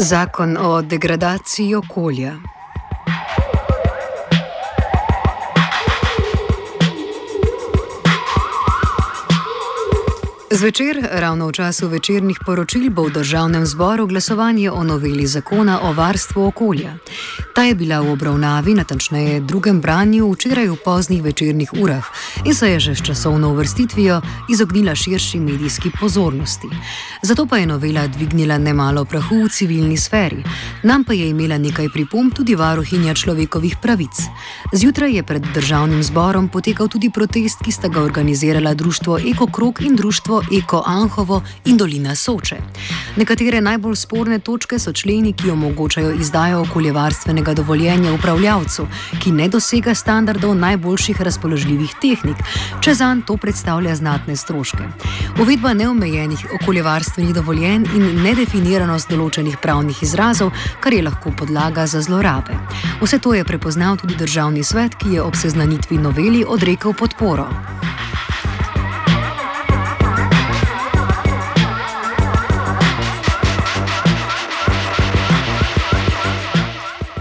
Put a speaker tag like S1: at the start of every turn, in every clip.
S1: Zakon o degradaciji okolja. Zvečer, ravno v času večernih poročil, bo v državnem zboru glasovanje o noveli zakona o varstvu okolja. Ta je bila v obravnavi, natančneje drugem branju, včeraj v poznih večernih urah in se je že s časovno uvrstitvijo izognila širši medijski pozornosti. Zato pa je novela dvignila nemalo prahu v civilni sferi. Nam pa je imela nekaj pripomb tudi varuhinja človekovih pravic. Zjutraj je pred državnim zborom potekal tudi protest, ki sta ga organizirala društvo Eko Krok in društvo Eko Anhovo in Dolina Soče. Nekatere najbolj sporne točke so členi, ki omogočajo izdajo okoljevarstvenega dovoljenja upravljavcu, ki ne dosega standardov najboljših razpoložljivih tehnik, če zanj to predstavlja znatne stroške. Uvedba neomejenih okoljevarstvenih dovoljenj in nedefiniranost določenih pravnih izrazov, kar je lahko podlaga za zlorabe. Vse to je prepoznal tudi državni svet, ki je ob seznanitvi noveli odrekel podporo.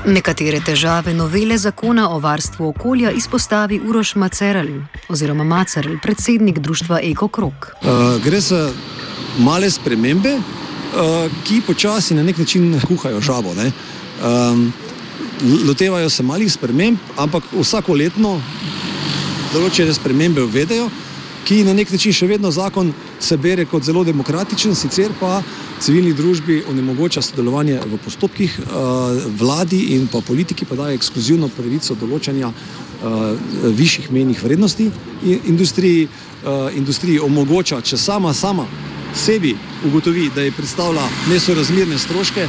S1: Nekatere težave novele zakona o varstvu okolja izpostavi Uroš Macerl oziroma Macerl, predsednik društva Eko Krok.
S2: Uh, gre za male spremembe, uh, ki počasi na nek način kuhajo žabo. Um, lotevajo se malih sprememb, ampak vsako letno določene spremembe uvedejo, ki na nek način še vedno zakon se bere kot zelo demokratičen, sicer pa civilni družbi onemogoča sodelovanje v postopkih, vladi in pa politiki pa daje ekskluzivno pravico določanja višjih menjih vrednosti in industriji, industriji omogoča, če sama sama sebi ugotovi, da je predstavlja nesorazmerne stroške,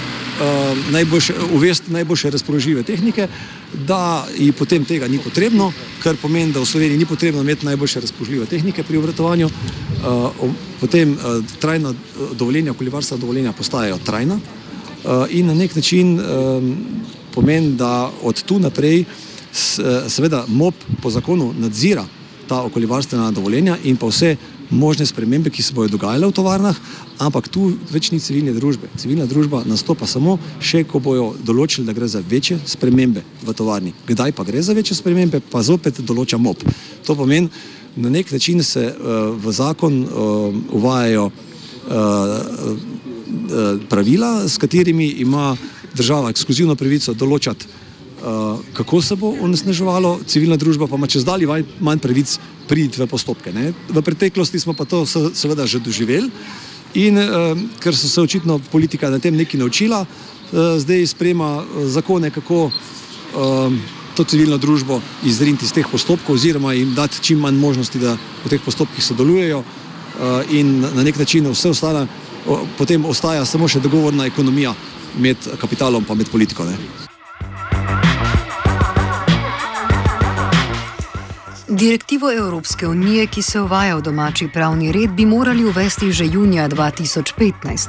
S2: najboljše, uvesti najboljše razpoložljive tehnike, da ji potem tega ni potrebno, kar pomeni, da v Sloveniji ni potrebno imeti najboljše razpoložljive tehnike pri obratovanju, potem trajna dovoljenja, okoljevarstva dovoljenja postajajo trajna in na nek način pomeni, da od tu naprej seveda MOP po zakonu nadzira ta okoljevarstvena dovoljenja in pa vse možne spremembe, ki se bodo dogajale v tovarnah, ampak tu več ni civilne družbe. Civilna družba nastopa samo še, ko bojo določili, da gre za večje spremembe v tovarni. Kdaj pa gre za večje spremembe, pa zopet določa MOP. To pomeni, na nek način se uh, v zakon uh, uvajajo uh, uh, pravila, s katerimi ima država ekskluzivno pravico določati, kako se bo onesnaževalo, civilna družba pa ima čez dalje manj pravic priti v postopke. Ne. V preteklosti smo pa to seveda že doživeli in uh, ker so se očitno politika na tem nekaj naučila, uh, zdaj sprema zakone, kako to civilno družbo izriniti iz teh postopkov oziroma jim dati čim manj možnosti, da v teh postopkih sodelujejo in na nek način vse ostane, potem ostaja samo še dogovorna ekonomija med kapitalom pa med politiko. Ne.
S1: Direktivo Evropske unije, ki se uvaja v domači pravni red, bi morali uvesti že junija 2015.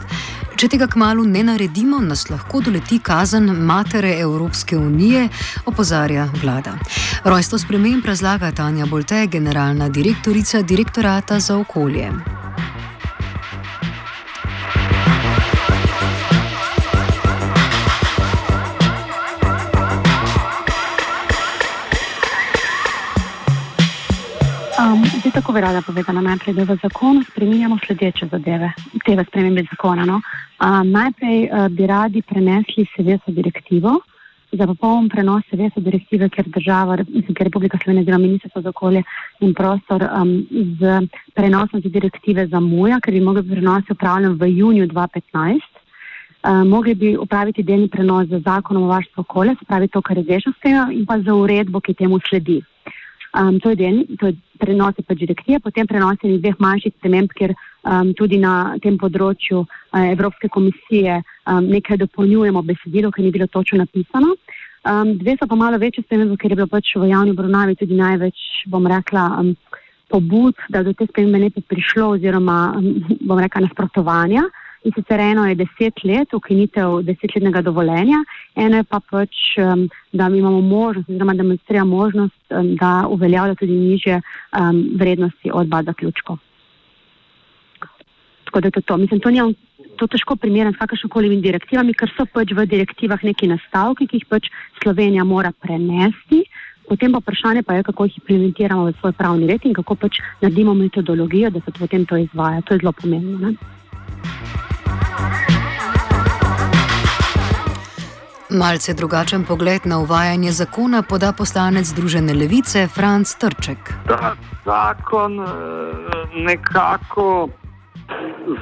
S1: Če tega kmalo ne naredimo, nas lahko doleti kazen matere Evropske unije, opozarja vlada. Rojstvo sprememb razlaga Tanja Bolte, generalna direktorica direktorata za okolje.
S3: Tako bi rada povedala, najprej, da v zakonu spremenjamo sledeče zadeve, tega spremembe zakona. No? Uh, najprej uh, bi radi prenesli SVS direktivo za popoln prenos SVS direktive, ker država, mislim, ker Republika Slovenija oziroma Ministrstvo za okolje in prostor um, z prenosom te direktive zamuja, ker bi mogli prenos upravljen v juniju 2015. Uh, mogli bi upraviti delni prenos z zakonom o varstvu okolja, se pravi to, kar je zešavskega, in pa za uredbo, ki temu sledi. Um, to je, del, to je prenos pač direktive, potem prenos dveh manjših sprememb, ker um, tudi na tem področju uh, Evropske komisije um, nekaj dopolnjujemo besedilo, ker ni bilo točno napisano. Um, dve so pa malo večje spremembe, ker je bilo pač v javni obravnavi tudi največ, bom rekla, um, pobud, da do te spremembe ne bi prišlo oziroma, um, bom rekla, nasprotovanja. In sicer eno je deset let, ukinitev desetletnega dovoljenja, eno je pa pač, um, da imamo možnost, oziroma da demonstriramo možnost, um, da uveljavlja tudi niže um, vrednosti od baza ključkov. Tako da to, to. Mislim, to, njom, to težko primerjam s kakršnokoli direktivami, ker so pač v direktivah neki nastavki, ki jih pač Slovenija mora prenesti. Potem pa vprašanje pa je, kako jih implementiramo v svoj pravni red in kako pač naredimo metodologijo, da se potem to izvaja. To je zelo pomembno. Ne?
S1: Malce drugačen pogled na uvajanje zakona poda poslanec Združene levice Franz Trček.
S4: Ta zakon eh, nekako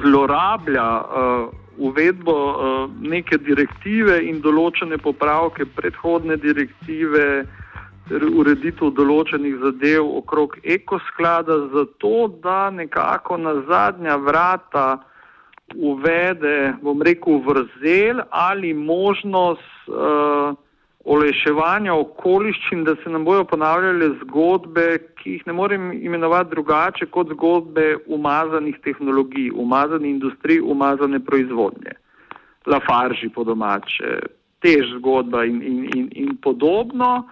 S4: zlorablja uh, uvedbo uh, neke direktive in določene popravke predhodne direktive ter ureditev določenih zadev okrog ekosklada, zato da nekako na zadnja vrata uvede, bom rekel, vrzel ali možnost uh, olajševanja okoliščin, da se nam bojo ponavljale zgodbe, ki jih ne morem imenovati drugače kot zgodbe umazanih tehnologij, umazane industrije, umazane proizvodnje, lafarži po domače, tež zgodba in, in, in, in podobno.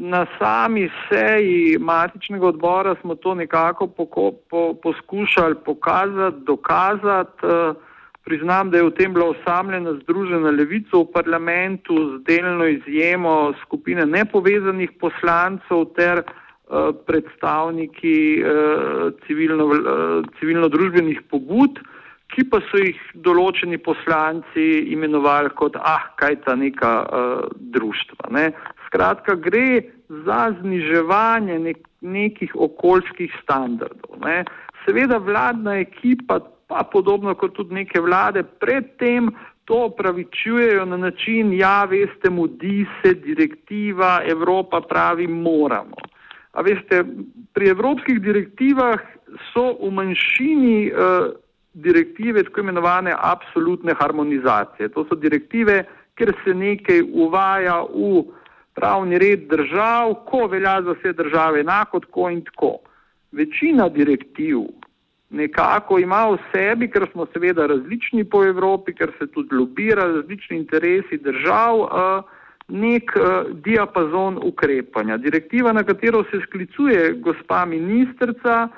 S4: Na sami seji matičnega odbora smo to nekako poko, po, poskušali pokazati, dokazati. Priznam, da je v tem bila osamljena združena levica v parlamentu z delno izjemo skupine nepovezanih poslancev ter uh, predstavniki civilno-družbenih civilno pobud, ki pa so jih določeni poslanci imenovali kot ah, kaj ta neka uh, društva. Ne? Skratka, gre za zniževanje nek, nekih okoljskih standardov. Ne. Seveda vladna ekipa, pa podobno kot tudi neke vlade, predtem to opravičujejo na način, ja, veste, mudi se direktiva, Evropa pravi, moramo. A veste, pri evropskih direktivah so v manjšini uh, direktive tako imenovane absolutne harmonizacije. To so direktive, ker se nekaj uvaja v pravni red držav, ko velja za vse države enako, tako in tako. Večina direktiv nekako ima v sebi, ker smo seveda različni po Evropi, ker se tudi lobira različni interesi držav, nek diapazon ukrepanja. Direktiva, na katero se sklicuje gospa ministrica,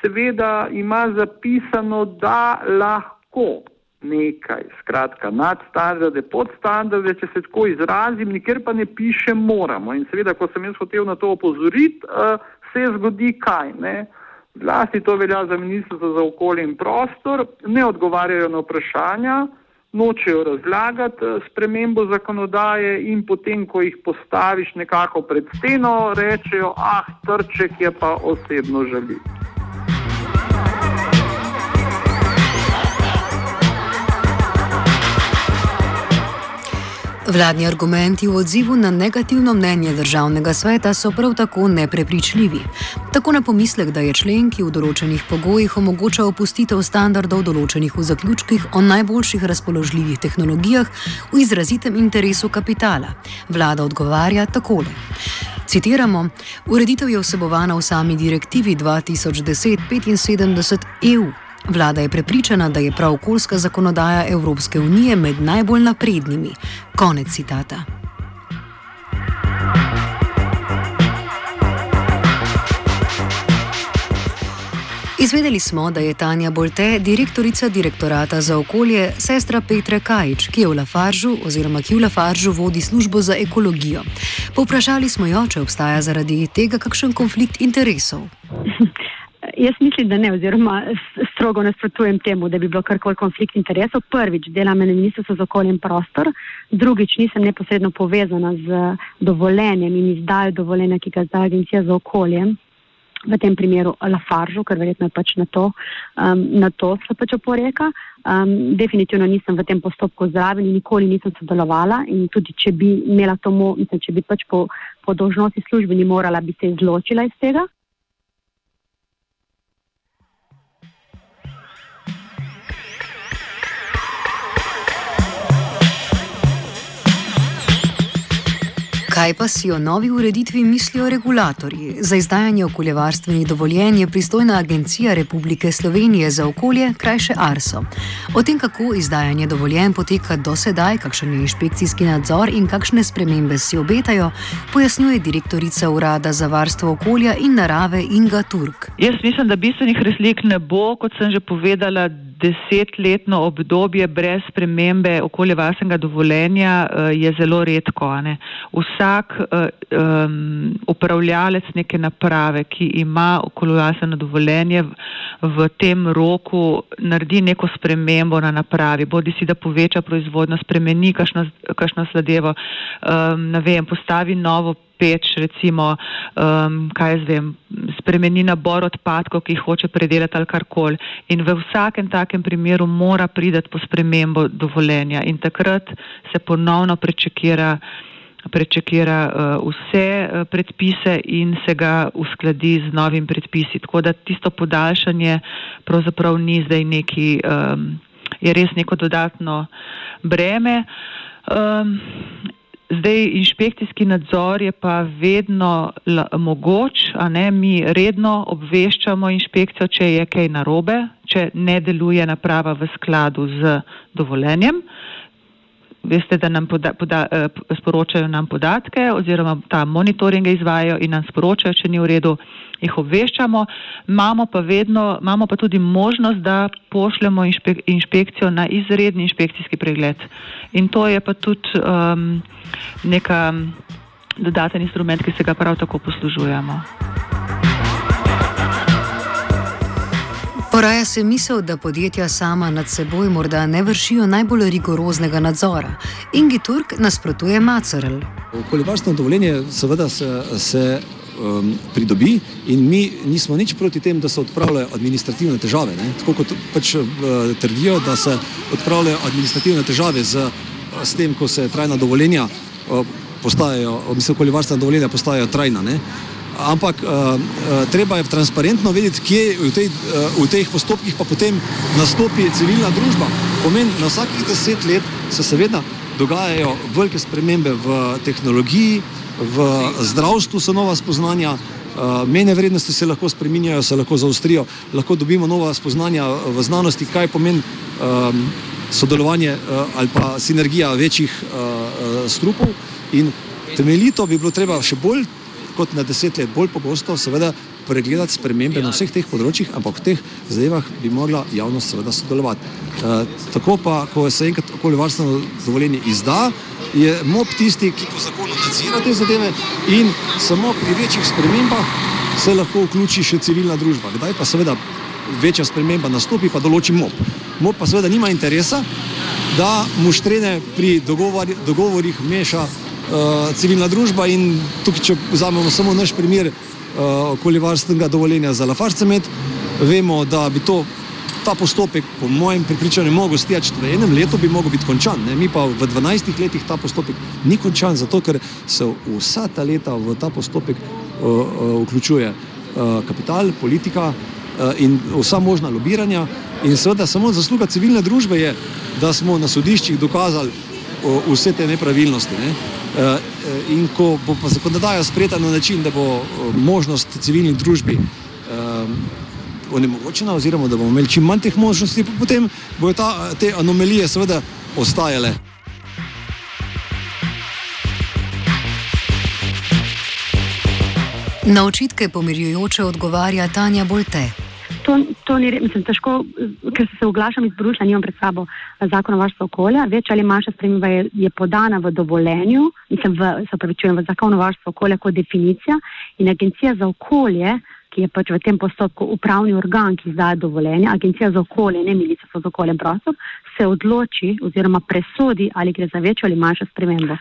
S4: seveda ima zapisano, da lahko nekaj, skratka, nadstandarde, podstandarde, če se tako izrazim, nikjer pa ne piše moramo. In seveda, ko sem jaz hotel na to opozoriti, uh, se zgodi kaj. Ne? Zlasti to velja za ministrstvo za okolje in prostor, ne odgovarjajo na vprašanja, nočejo razlagati uh, spremembo zakonodaje in potem, ko jih postaviš nekako pred steno, rečejo, ah, trček je pa osebno žaljiv.
S1: Vladni argumenti v odzivu na negativno mnenje državnega sveta so prav tako neprepričljivi. Tako na pomislek, da je člen, ki v določenih pogojih omogoča opustitev standardov določenih v zaključkih o najboljših razpoložljivih tehnologijah v izrazitem interesu kapitala, vlada odgovarja takole. Citiramo: Ureditev je vsebovana v sami direktivi 2010-75 EU. Vlada je prepričana, da je prav okoljska zakonodaja Evropske unije med najbolj naprednimi. Konec citata. Izvedeli smo, da je Tanja Bolte, direktorica direktorata za okolje, sestra Petra Kajč, ki je v Lafaržu oziroma ki v Lafaržu vodi službo za ekologijo. Povprašali smo jo, če obstaja zaradi tega kakšen konflikt interesov.
S3: Jaz mislim, da ne, oziroma strogo nasprotujem temu, da bi bilo karkoli konflikt interesov. Prvič, delam na Ministrstvu za okolje in prostor, drugič, nisem neposredno povezana z dovoljenjem in izdajo dovoljenja, ki ga zda Agencija za okolje. V tem primeru Lafaržu, ker verjetno je pač na to, um, na to se pač oporeka. Um, definitivno nisem v tem postopku zraven in nikoli nisem sodelovala in tudi, če bi imela to, mislim, če bi pač po, po dožnosti službeni morala, bi se izločila iz tega.
S1: Kaj pa si o novi ureditvi mislijo regulatorji? Za izdajanje okoljevarstvenih dovoljenj je pristojna Agencija Republike Slovenije za okolje, krajše ARSO. O tem, kako izdajanje dovoljenj poteka do sedaj, kakšen je inšpekcijski nadzor in kakšne spremembe si obetajo, pojasnjuje direktorica Urada za varstvo okolja in narave Inga Turk.
S5: Jaz mislim, da bistvenih razlik ne bo, kot sem že povedala desetletno obdobje brez spremembe okoljevarstvenega dovoljenja uh, je zelo redko. Vsak uh, um, upravljalec neke naprave, ki ima okoljevarstveno dovoljenje, v, tem roku naredi neko spremembo na napravi, bodi si da poveča proizvodno, spremeni kakšno sladevo, um, vem, postavi novo peč, recimo, um, kaj jaz vem, spremeni nabor odpadkov, ki jih hoče predelati ali karkoli. In v vsakem takem primeru mora priti po spremembo dovoljenja in takrat se ponovno prečekira. Prečekira uh, vse uh, predpise in se ga uskladi z novim predpisi. Tako da tisto podaljšanje pravzaprav ni zdaj neki, um, je res neko dodatno breme. Um, Zdaj, inšpekcijski nadzor je pa vedno mogoč, a ne mi redno obveščamo inšpekcijo, če je kaj narobe, če ne deluje naprava v skladu z dovoljenjem. Veste, da nam poda, poda, eh, sporočajo nam podatke oziroma ta monitoringe izvajajo in nam sporočajo, če ni v redu jih obveščamo, imamo pa, vedno, imamo pa tudi možnost, da pošljemo inšpek, inšpekcijo na izredni inšpekcijski pregled. In to je pa tudi um, neka dodaten instrument, ki se ga prav tako poslužujemo.
S1: Poraja se misel, da podjetja sama nad seboj morda ne vršijo najbolj rigoroznega nadzora. Ingi Turk nasprotuje Macerl.
S2: Okoljevarstveno dovoljenje seveda se, se um, pridobi, in mi nismo nič proti tem, da se odpravljajo administrativne težave. Ne? Tako kot pač uh, trdijo, da se odpravljajo administrativne težave z, s tem, ko se trajna dovoljenja uh, postajajo, mislim, okoljevarstvena dovoljenja postajajo trajna. Ne? Ampak uh, uh, treba je transparentno vedeti, kje v, tej, uh, v teh postopkih pa potem nastopi civilna družba. Pomen, na vsakih deset let se seveda dogajajo velike spremembe v tehnologiji, v zdravstvu so nova spoznanja, mene vrednosti se lahko spreminjajo, se lahko zaostrijo, lahko dobimo nova spoznanja v znanosti, kaj pomeni ehm, sodelovanje eh, ali pa sinergija večjih eh, strupov in temeljito bi bilo treba še bolj kot na deset let, bolj pogosto seveda pregledati spremembe na vseh teh področjih, ampak v teh zadevah bi mogla javnost seveda sodelovati. E, tako pa, ko se enkrat okoljevarstveno dovoljenje izda, je MOP tisti, ki po zakonu nadzira te zadeve in samo pri večjih spremembah se lahko vključi še civilna družba. Kdaj pa seveda večja sprememba nastopi, pa določi MOP. MOP pa seveda nima interesa, da mu štrene pri dogovor, dogovorih meša uh, civilna družba in tukaj, če vzamemo samo naš primer, Eh, okoljevarstvenega dovoljenja za Lafarcemet. Vemo, da bi to, ta postopek, po mojem prepričanju, mogel steči v enem letu, bi mogel biti končan. Ne? Mi pa v 12 letih ta postopek ni končan, zato ker se vsa ta leta v ta postopek uh, uh, vključuje uh, kapital, politika uh, in vsa možna lobiranja. In seveda samo zasluga civilne družbe je, da smo na sodiščih dokazali uh, vse te nepravilnosti. Ne? Uh, in ko bo pa zakonodaja sprejeta na način, da bo eh, možnost civilni družbi um, onemogočena, oziroma da bomo imeli čim manj teh možnosti, potem bodo ta, te anomalije seveda ostajale.
S1: Na očitke pomirjujoče odgovarja Tanja Bolte.
S3: To, to ni res, mislim, težko, ker se oglašam iz Bruslja, nimam pred sabo zakon o varstvu okolja. Več ali manjša sprememba je, je podana v dovoljenju, mislim, v, se pravi, čujem, v zakon o varstvu okolja kot definicija in agencija za okolje, ki je pač v tem postopku upravni organ, ki izdaja dovoljenje, agencija za okolje, ne ministrstvo za okolje in prostor, se odloči oziroma presodi, ali gre za večjo ali manjšo spremembo.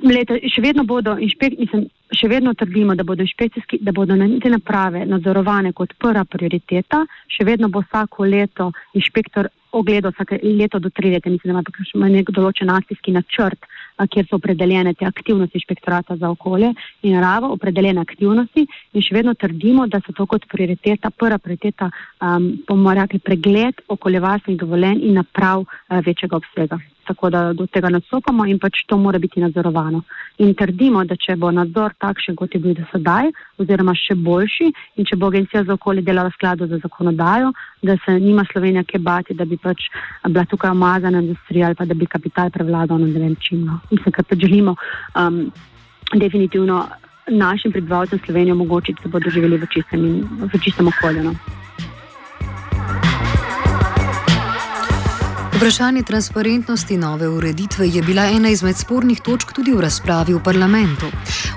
S3: Leta, še vedno bodo inšpektori, še vedno trdimo, da bodo inšpekcijski, da bodo te naprave nadzorovane kot prva prioriteta. Še vedno bo vsako leto inšpektor ogledal vsake leto do tri leta, mislim, da ima, nek določen akcijski načrt, kjer so opredeljene te aktivnosti inšpektorata za okolje in naravo, opredeljene aktivnosti. In še vedno trdimo, da so to kot prioriteta, prva prioriteta, um, bomo rekli, pregled okoljevarstvenih dovoljenj in naprav uh, večjega obsega tako da do tega nastopamo in pač to mora biti nadzorovano. In trdimo, da če bo nadzor takšen, kot je bil do sedaj, oziroma še boljši, in če bo Agencija za okolje delala v skladu za zakonodajo, da se nima Slovenija kje bati, da bi pač bila tukaj omazana industrija ali pa da bi kapital prevladal na ne vem čim. No. Mislim, kar pač želimo um, definitivno našim prebivalcem Slovenije omogočiti, da bodo živeli v čistem, in, v čistem okolju. No.
S1: Vprašanje transparentnosti nove ureditve je bila ena izmed spornih točk tudi v razpravi v parlamentu.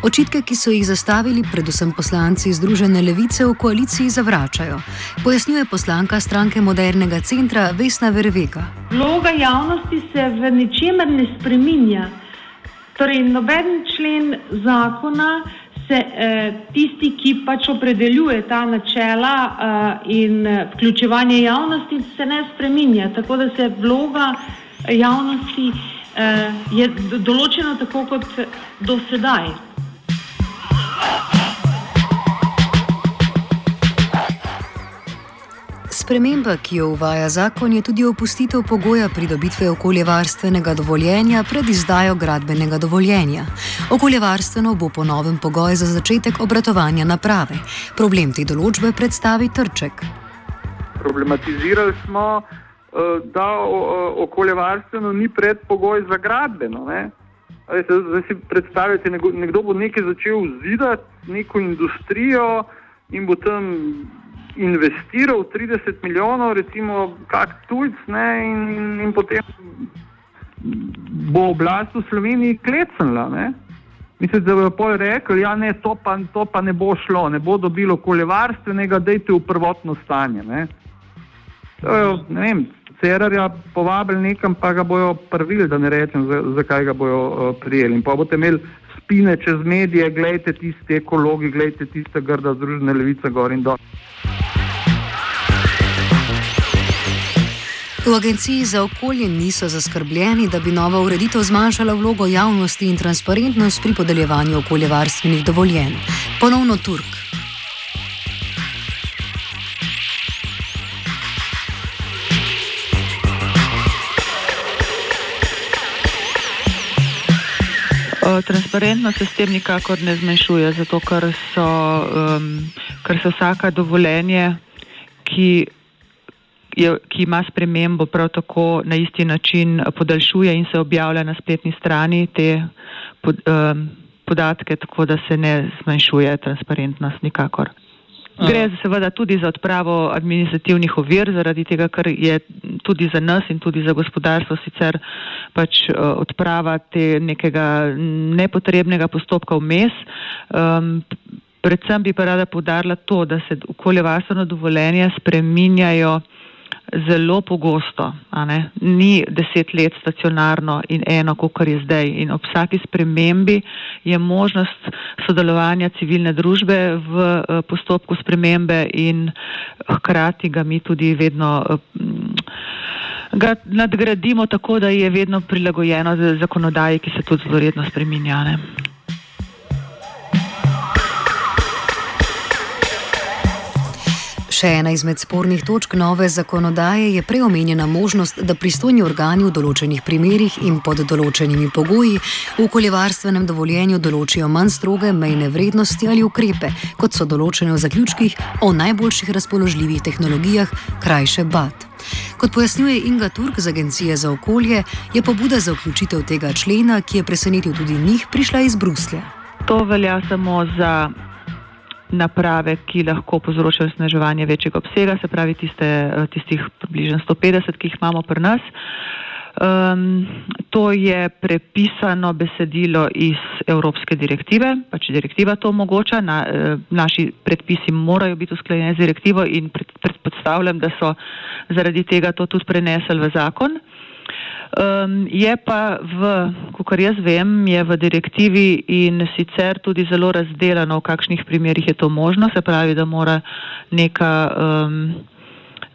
S1: Očitke, ki so jih zastavili predvsem poslanci Združene levice v koaliciji, zavračajo. Pojasnjuje poslanka stranke Modernega centra Vesna Vervega.
S6: Vloga javnosti se v ničemer ne spreminja. Torej, noben člen zakona se eh, tisti, ki pač opredeljuje ta načela eh, in eh, vključevanje javnosti, se ne spreminja. Tako da se vloga javnosti eh, je določena tako kot do sedaj.
S1: Sprememba, ki jo uvaja zakon, je tudi opustitev pogoja pridobitve okoljevarstvenega dovoljenja pred izdajo gradbenega dovoljenja. Okoljevarstveno bo po novem pogoj za začetek obratovanja naprave. Problem te določbe predstavi Trček.
S4: Problematizirali smo, eh, da okoljevarstveno ni predpogoj za gradbeno. Zdaj si predstavljate, nekdo bo nekaj začel zidati, neko industrijo in bo tam investiral 30 milijonov, recimo, kak tujc, ne, in, in, in potem bo oblast v Sloveniji klecnila. Mislim, da bodo pol rekli, ja, to, to pa ne bo šlo, ne bo dobilo okoljevarstvenega, dajte v prvotno stanje. Ne. To, ne vem, Cerarja povabili nekam, pa ga bojo prvili, da ne rečem, zakaj za ga bojo uh, prijeli. In pa boste imeli spine čez medije, gledajte tiste ekologi, gledajte tiste grda združene levice gor in dol.
S1: V agenciji za okolje niso zaskrbljeni, da bi nova ureditev zmanjšala vlogo javnosti in transparentnost pri podeljevanju okoljevarstvenih dovoljenj. Ponovno Turk.
S5: Transparentnost se s tem nikakor ne zmanjšuje, zato ker so, um, ker so vsaka dovoljenje, ki je, ki ima spremembo, prav tako na isti način podaljšuje in se objavlja na spletni strani te pod, um, podatke, tako da se ne zmanjšuje transparentnost nikakor. Gre seveda tudi za odpravo administrativnih ovir, zaradi tega, ker je tudi za nas in tudi za gospodarstvo sicer pač uh, odprava te nekega nepotrebnega postopka vmes. Um, predvsem bi pa rada podarila to, da se okoljevarstveno dovoljenje spreminjajo zelo pogosto, ni deset let stacionarno in eno, kot je zdaj. In ob vsaki spremembi je možnost sodelovanja civilne družbe v eh, postopku spremembe in hkrati ga mi tudi vedno. Eh, ga nadgradimo tako, da je vedno prilagojeno zakonodaji, ki se tudi zelo redno spreminja.
S1: Še ena izmed spornih točk nove zakonodaje je preomenjena možnost, da pristojni organi v določenih primerjih in pod določenimi pogoji v okoljevarstvenem dovoljenju določijo manj stroge mejne vrednosti ali ukrepe, kot so določene v zaključkih o najboljših razpoložljivih tehnologijah, krajše BAT. Kot pojasnjuje Inga Turk z Agencije za okolje, je pobuda za vključitev tega člena, ki je presenetil tudi njih, prišla iz Bruslja.
S5: To velja samo za naprave, ki lahko povzročajo sneževanje večjega obsega, se pravi tiste, uh, tistih približno 150, ki jih imamo pri nas. Um, to je prepisano besedilo iz Evropske direktive, pač direktiva to omogoča, na, uh, naši predpisi morajo biti usklajeni z direktivo in pred, predpostavljam, da so zaradi tega to tudi prenesli v zakon. Um, je pa v, kar jaz vem, je v direktivi in sicer tudi zelo razdeljeno, v kakšnih primerjih je to možno, se pravi, da mora neka, um,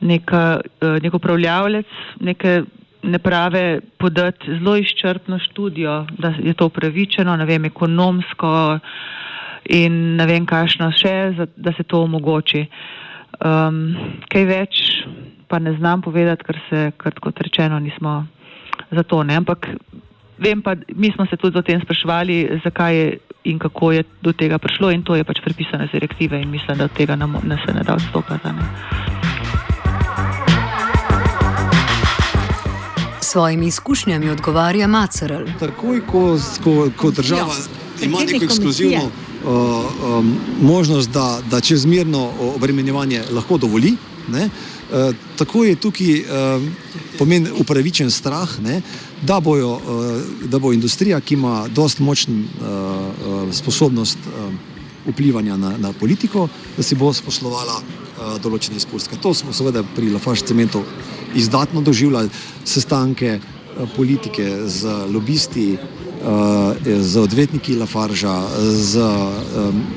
S5: neka, uh, nek upravljavlec neke naprave podati zelo izčrpno študijo, da je to upravičeno, ne vem, ekonomsko in ne vem, kakšno še, da se to omogoči. Um, kaj več pa ne znam povedati, ker se, kot rečeno, nismo za to. Ne? Ampak vem pa, mi smo se tudi o tem spraševali, zakaj je in kako je do tega prišlo in to je pač prepisano z direktive in mislim, da od tega ne se ne da odstopati. Ne?
S1: svojimi izkušnjami odgovarja Macerl.
S2: Takoj, ko, ko, ko država ja, ima neko ekskluzivno uh, um, možnost, da, da čezmerno obremenjevanje lahko dovoli, ne, uh, tako je tukaj uh, pomen upravičen strah, ne, da, bojo, uh, da bo industrija, ki ima dost močno uh, sposobnost uh, vplivanja na, na politiko, da si bo sposlovala uh, določene izpustke. To smo seveda pri Lafarge cementu izdatno doživljali sestanke eh, politike z lobisti, eh, z odvetniki Lafarža, z,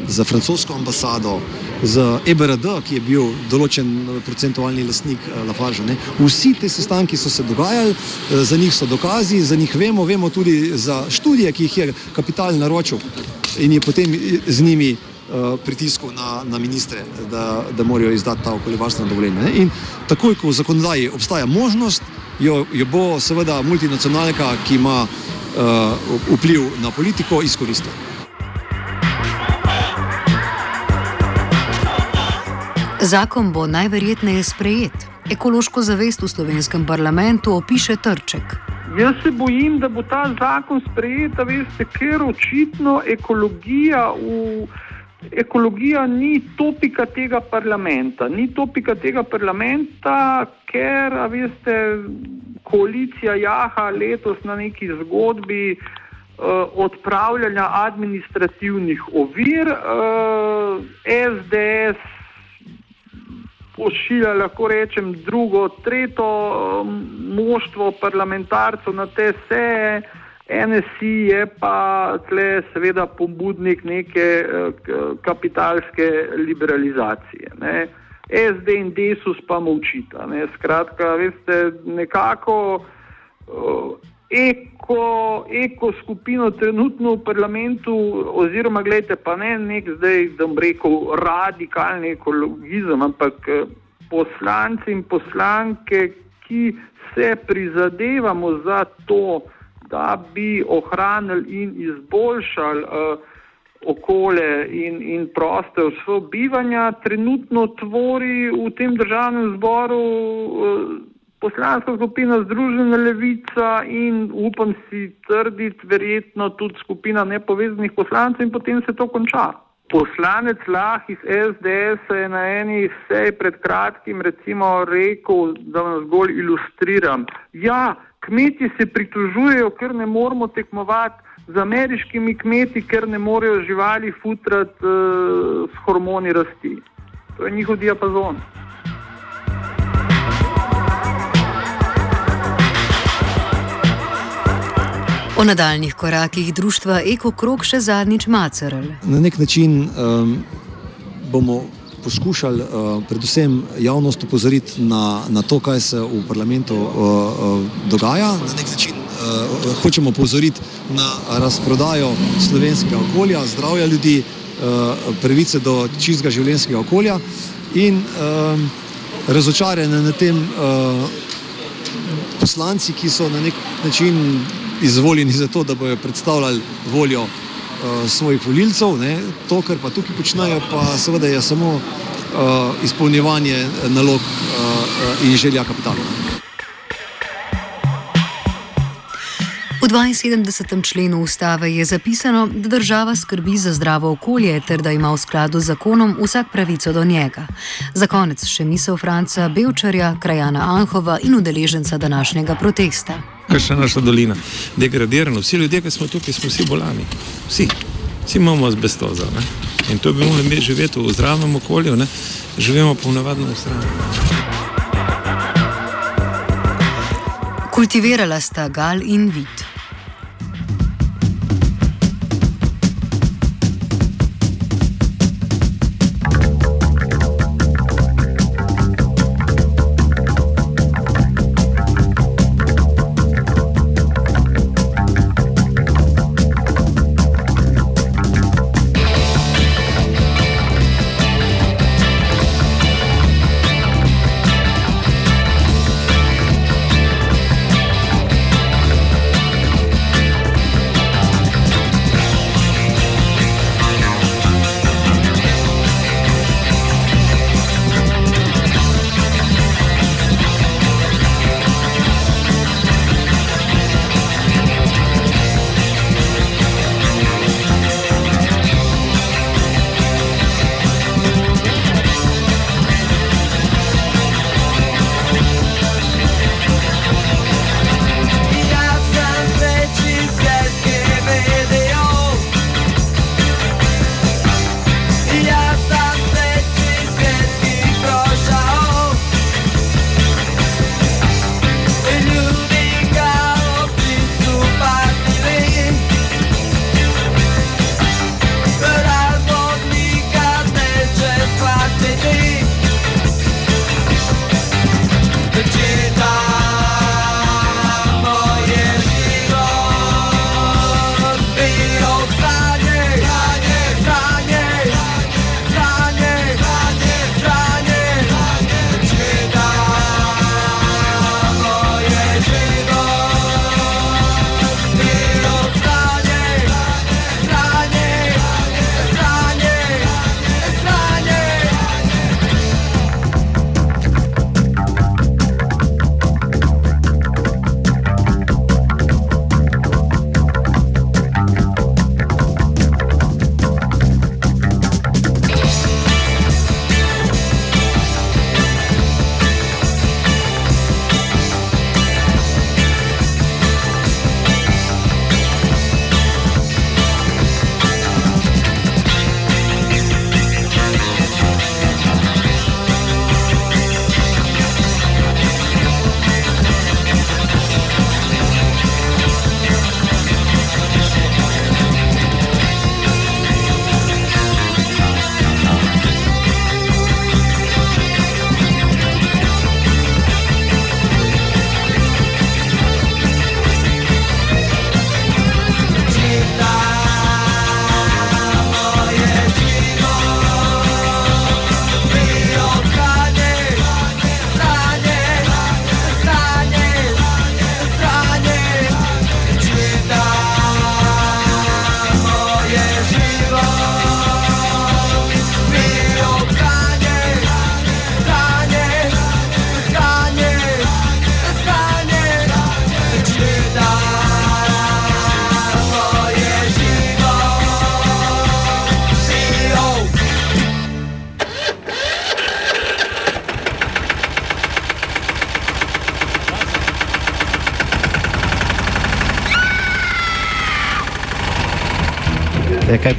S2: z francosko ambasado, z EBRD, ki je bil določen procentualni lasnik eh, Lafarža. Ne. Vsi ti sestanki so se dogajali, za njih so dokazi, za njih vemo, vemo tudi za študije, ki jih je kapital naročil in je potem z njimi Eh, pritisku na, na ministre, da, da morajo izdati ta okoljevarstveno dovoljenje. In takoj, ko v zakonodaji obstaja možnost, jo, jo bo seveda multinacionalka, ki ima uh, vpliv na politiko, izkoristila.
S1: Zakon bo najverjetneje sprejet. Ekološko zavest v slovenskem parlamentu opiše Trček.
S4: Jaz se bojim, da bo ta zakon sprejet, veste, ker očitno ekologija v ekologija ni topika tega parlamenta. Ni topika tega parlamenta, ker, veste, koalicija jaha letos na neki zgodbi uh, odpravljanja administrativnih ovir. Eh, SDS pošilja, lahko rečem, drugo, tretjo uh, moštvo parlamentarcev na te seje. NSI je pa tle seveda pobudnik neke uh, kapitalske liberalizacije. Ne. SD in Desus pa molčita. Ne. Skratka, veste, nekako uh, eko, eko skupino trenutno v parlamentu, oziroma gledajte, pa ne nek zdaj, da bom rekel, radikalni ekologizem, ampak uh, poslanci in poslanke, ki se prizadevamo za to, da bi ohranili in izboljšali uh, okolje in, in prostor sobivanja, trenutno tvori v tem državnem zboru uh, poslanska skupina Združena levica in upam si trditi, verjetno tudi skupina nepovezanih poslancev in potem se to konča. Poslanec Lah iz SDS je na eni sej pred kratkim recimo rekel, da vam zgolj ilustriram. Ja, Kmeti se pritožujejo, ker ne moramo tekmovati z ameriškimi kmeti, ker ne morejo živali futrati uh, s hormoni rasti. To je njihov diapazon.
S1: O nadaljnih korakih društva Eko Krok še zadnjič macerali.
S2: Na nek način um, bomo poskušali uh, predvsem javnost upozoriti na, na to, kaj se v parlamentu uh, uh, dogaja. Na nek način uh, hočemo upozoriti na razprodajo slovenskega okolja, zdravja ljudi, uh, pravice do čistega življenjskega okolja in uh, razočarjene na tem uh, poslanci, ki so na nek način izvoljeni za to, da bodo predstavljali voljo svojih volilcev. To, kar pa tukaj počnejo, pa seveda je samo uh, izpolnjevanje nalog uh, in želja kapitala.
S1: V
S7: 72. členu ustave je zapisano, da država skrbi za zdravo okolje ter da ima v skladu z zakonom vsak pravico do njega. Za konec še misel Franca Belčarja, krajana Anhova in udeleženca današnjega protesta.
S8: Kaj še naša dolina? Degradirano. Vsi ljudje, ki smo tukaj, smo vsi bolani. Vsi. Vsi imamo azbestoza. Ne? In to bi morali mi živeti v zdravem okolju, ne? živimo pa v navadnem ustranju.
S7: Kultivirala sta gal in vid.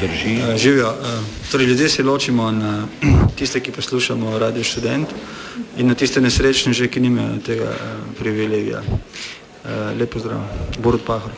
S9: Drži.
S10: Uh, živijo. Uh, torej, ljudje se ločimo na tiste, ki poslušamo radio študent in na tiste nesrečne, že, ki nimajo tega uh, privilegija. Lep pozdrav, Borod Pahor.